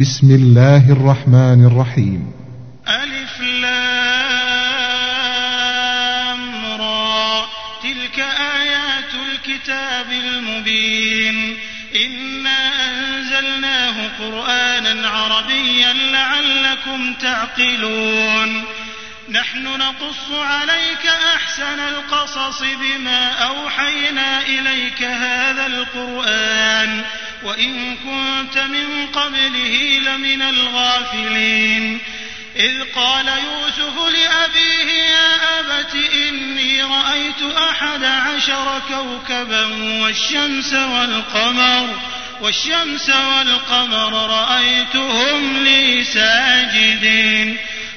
بسم الله الرحمن الرحيم. ألف لام را. تلك آيات الكتاب المبين. إنا أنزلناه قرآنا عربيا لعلكم تعقلون. نحن نقص عليك أحسن القصص بما أوحينا إليك هذا القرآن. وإن كنت من قبله لمن الغافلين. إذ قال يوسف لأبيه يا أبت إني رأيت أحد عشر كوكبا والشمس والقمر والشمس والقمر رأيتهم لي ساجدين.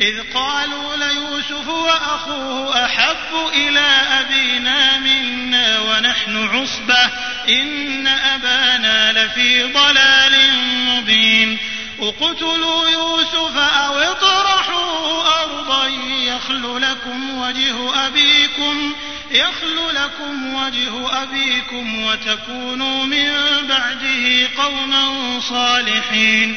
إذ قالوا ليوسف وأخوه أحب إلى أبينا منا ونحن عصبة إن أبانا لفي ضلال مبين. اقتلوا يوسف أو اطرحوه أرضا يخل لكم وجه أبيكم يخل لكم وجه أبيكم وتكونوا من بعده قوما صالحين.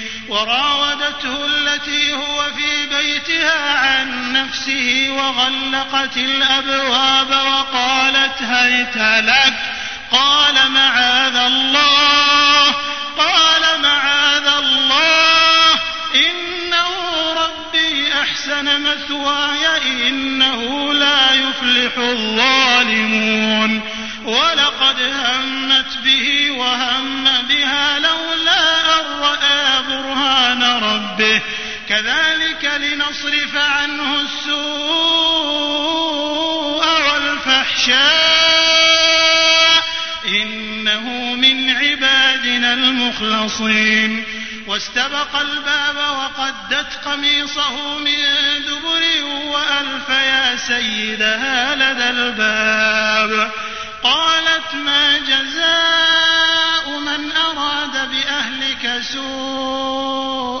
وراودته التي هو في بيتها عن نفسه وغلقت الأبواب وقالت هيت لك قال معاذ الله قال معاذ الله إنه ربي أحسن مثواي إنه لا يفلح الظالمون. ولقد همت به وهم كذلك لنصرف عنه السوء والفحشاء إنه من عبادنا المخلصين. واستبق الباب وقدت قميصه من دبر وألف يا سيدها لدى الباب. قالت ما جزاء من أراد بأهلك سوءا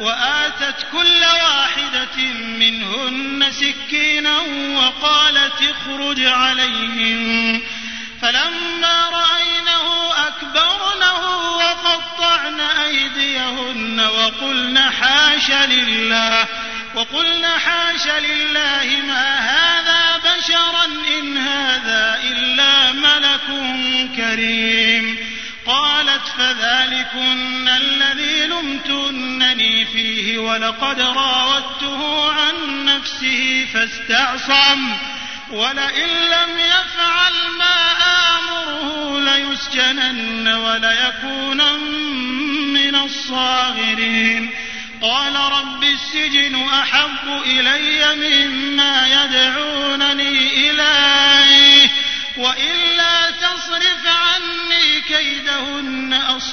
وآتت كل واحدة منهن سكينا وقالت اخرج عليهم. فلما رأينه أكبرنه وقطعن أيديهن وقلن حاش لله وقلن حاش لله ما هذا بشرا إن هذا إلا ملك كريم. قالت فذلكن الذي لمتنني فيه ولقد راودته عن نفسه فاستعصم ولئن لم يفعل ما آمره ليسجنن وليكونن من الصاغرين. قال رب السجن أحب إلي مما يدعونني إليه وإلا تصرف عني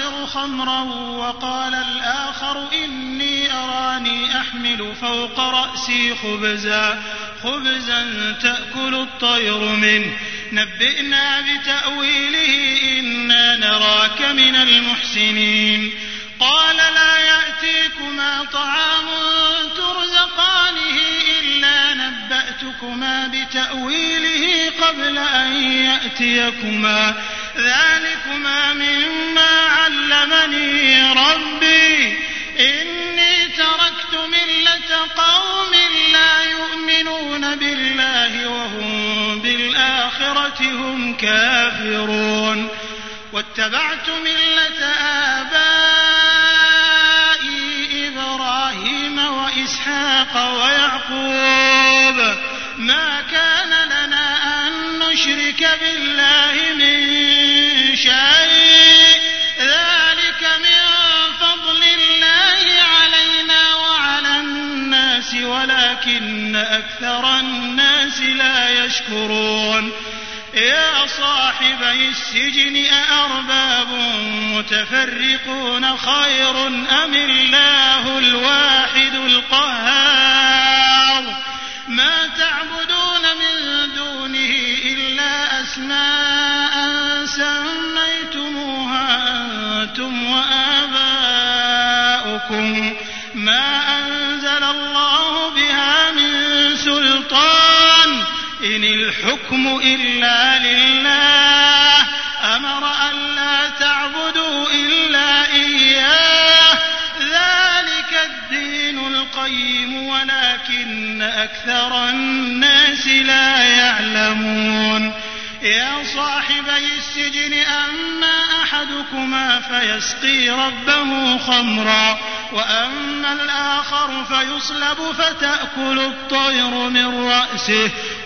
أعصر خمرا وقال الآخر إني أراني أحمل فوق رأسي خبزا خبزا تأكل الطير منه. نبئنا بتأويله إنا نراك من المحسنين. قال لا يأتيكما طعام ترزقانه إلا نبأتكما بتأويله قبل أن يأتيكما. ذلكما مما علمني ربي. إني تركت ملة قوم لا يؤمنون بالله وهم بالآخرة هم كافرون. واتبعت ملة آبائي إبراهيم وإسحاق ويعقوب. ما كان لنا أن نشرك بالله أكثر الناس لا يشكرون. يا صاحبي السجن أأرباب متفرقون خير أم الله الواحد الحكم إلا لله. أمر أن لا تعبدوا إلا إياه. ذلك الدين القيم ولكن أكثر الناس لا يعلمون. يا صاحبي السجن أما أحدكما فيسقي ربه خمرا وأما الآخر فيصلب فتأكل الطير من رأسه.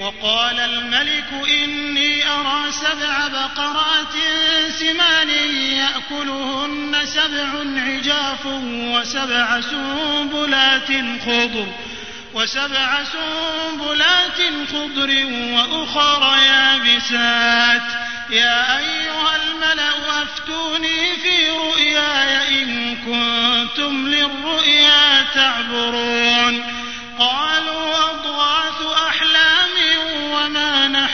وقال الملك إني أرى سبع بقرات سمان يأكلهن سبع عجاف وسبع سنبلات خضر وسبع سنبلات خضر وأخر يابسات. يا أيها الملأ أفتوني في رؤياي إن كنتم للرؤيا تعبرون. قالوا أضغاث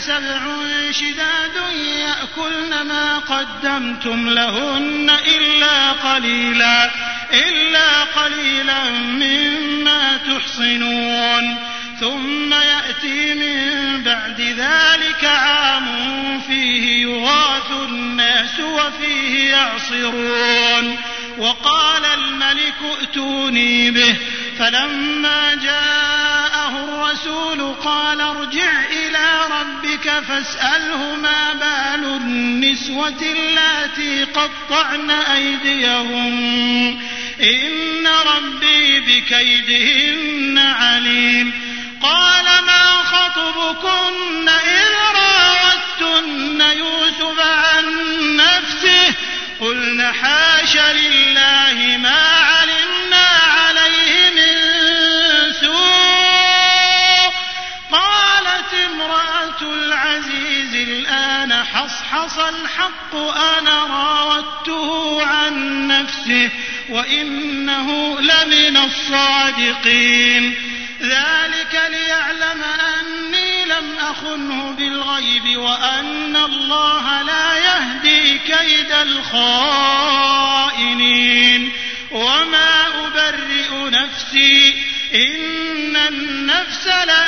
سبع شداد يأكلن ما قدمتم لهن إلا قليلا إلا قليلا مما تحصنون. ثم يأتي من بعد ذلك عام فيه يغاث الناس وفيه يعصرون. وقال الملك ائتوني به فلما جاءه الرسول قال ارجع إلى ربك فاسأله ما بال النسوة اللاتي قطعن أيديهم. إن ربي بكيدهن عليم. قال ما خطبكن إذ راوتن يوسف عن نفسه؟ قلن حاش لله ما علمنا حصحص الحق أنا راودته عن نفسه وإنه لمن الصادقين. ذلك ليعلم أني لم أخنه بالغيب وأن الله لا يهدي كيد الخائنين. وما أبرئ نفسي إن النفس لأمارة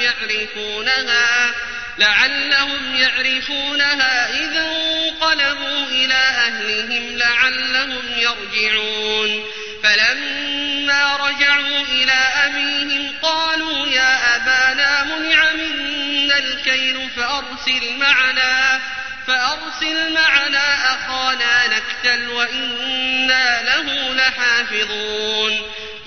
يعرفونها لعلهم يعرفونها إذا انقلبوا إلى أهلهم لعلهم يرجعون. فلما رجعوا إلى أبيهم قالوا يا أبانا منع منا الكيل فأرسل معنا فأرسل معنا أخانا نكتل وإنا له لحافظون.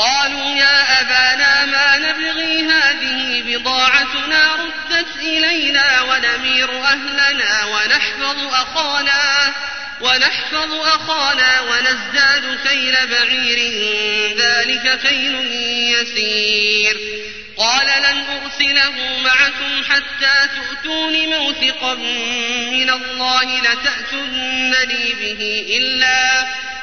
قالوا يا أبانا ما نبغي هذه بضاعتنا ردت إلينا ونمير أهلنا ونحفظ أخانا ونحفظ أخانا ونزداد كيل بعير ذلك كيل يسير. قال لن أرسله معكم حتى تؤتون موثقا من الله لتأتنني به إلا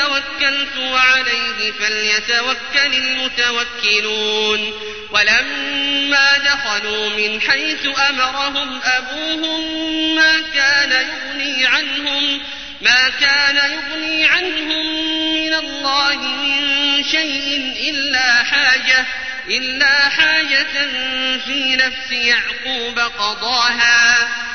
توكلت وعليه فليتوكل المتوكلون. ولما دخلوا من حيث أمرهم أبوهم ما كان يغني عنهم ما كان يغني عنهم من الله من شيء إلا حاجة إلا حاجة في نفس يعقوب قضاها.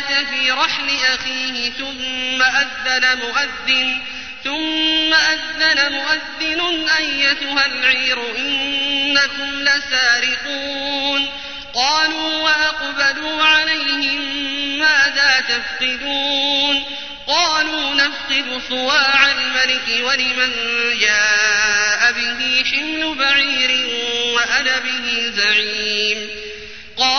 السقاية في رحل أخيه ثم أذن مؤذن ثم أذن مؤذن أيتها العير إنكم لسارقون. قالوا وأقبلوا عليهم ماذا تفقدون؟ قالوا نفقد صواع الملك ولمن جاء به حمل بعير وأنا به زعيم.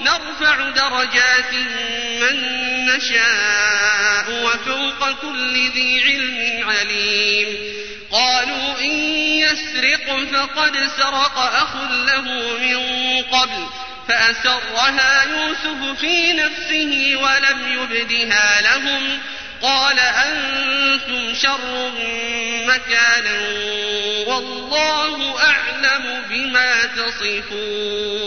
نرفع درجات من نشاء وفوق كل ذي علم عليم. قالوا إن يسرق فقد سرق أخ له من قبل فأسرها يوسف في نفسه ولم يبدها لهم. قال أنتم شر مكانا والله أعلم بما تصفون.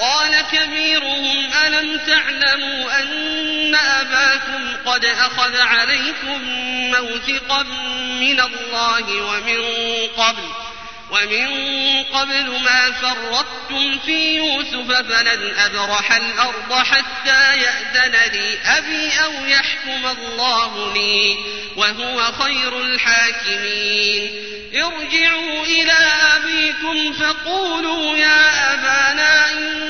قال كبيرهم ألم تعلموا أن أباكم قد أخذ عليكم موثقا من الله ومن قبل ومن قبل ما فرطتم في يوسف فلن أبرح الأرض حتى يأذن لي أبي أو يحكم الله لي وهو خير الحاكمين. ارجعوا إلى أبيكم فقولوا يا أبانا إن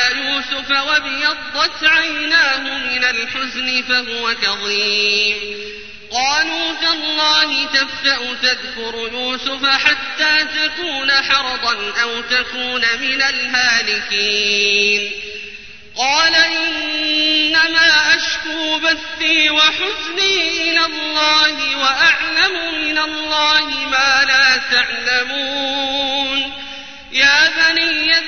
يوسف وابيضت عيناه من الحزن فهو كظيم. قالوا تالله تفتأ تذكر يوسف حتى تكون حرضا أو تكون من الهالكين. قال إنما أشكو بثي وحزني إلى الله وأعلم من الله ما لا تعلمون. يا بني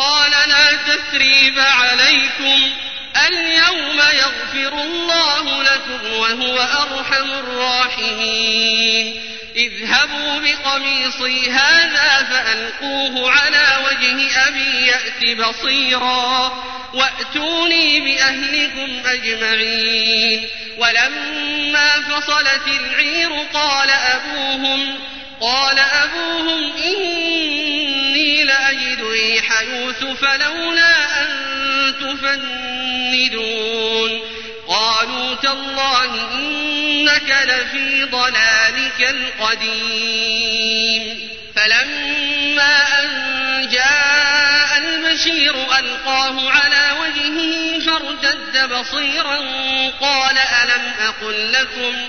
قال لا تثريب عليكم اليوم يغفر الله لكم وهو أرحم الراحمين. اذهبوا بقميصي هذا فألقوه على وجه أبي يأت بصيرا وأتوني بأهلكم أجمعين. ولما فصلت العير قال أبوهم قال أبوهم لأجد ريح يوسف لولا أن تفندون. قالوا تالله إنك لفي ضلالك القديم. فلما أن جاء البشير ألقاه على وجهه فارتد بصيرا قال ألم أقل لكم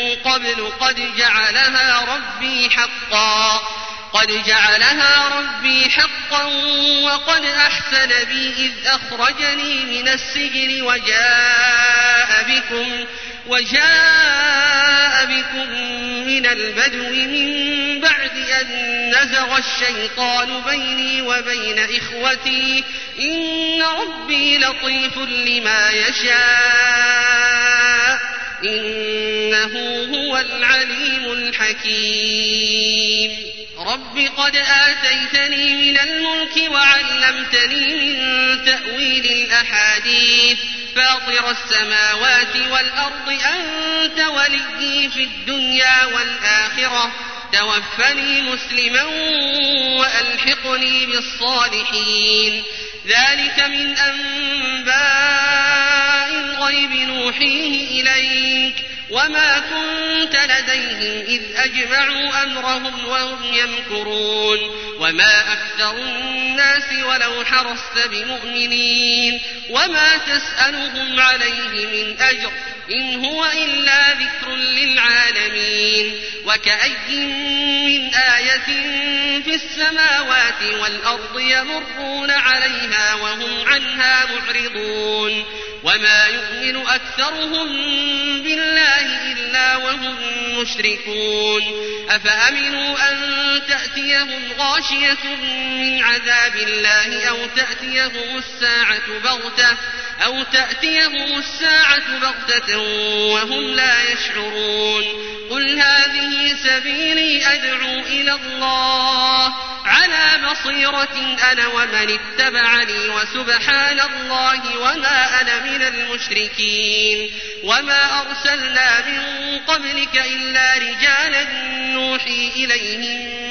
قبل قد جعلها ربي حقا. قد جعلها ربي حقا وقد أحسن بي إذ أخرجني من السجن وجاء بكم وجاء بكم من البدو من بعد أن نزغ الشيطان بيني وبين إخوتي. إن ربي لطيف لما يشاء. إنه هو العليم الحكيم. رب قد آتيتني من الملك وعلمتني من تأويل الأحاديث. فاطر السماوات والأرض أنت وليي في الدنيا والآخرة. توفني مسلما وألحقني بالصالحين. ذلك من أنباء الغيب نوحيه إليك. وما كنت لديهم إذ أجمعوا أمرهم وهم يمكرون وما أكثر الناس ولو حرصت بمؤمنين وما تسألهم عليه من أجر إن هو إلا ذكر للعالمين وكأي من آية في السماوات والأرض يمرون عليها وهم عنها معرضون وما يؤمن أكثرهم بالله إلا وهم مشركون أفأمنوا أن تأتيهم غاشية من عذاب الله أو تأتيهم الساعة بغتة أو تأتيهم الساعة بغتة وهم لا يشعرون. قل هذه سبيلي أدعو إلى الله. على بصيرة أنا ومن اتبعني وسبحان الله وما أنا من المشركين. وما أرسلنا من قبلك إلا رجالا نوحي إليهم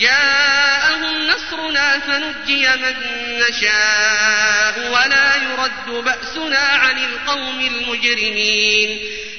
جاءهم نصرنا فنجي من نشاء ولا يرد بأسنا عن القوم المجرمين.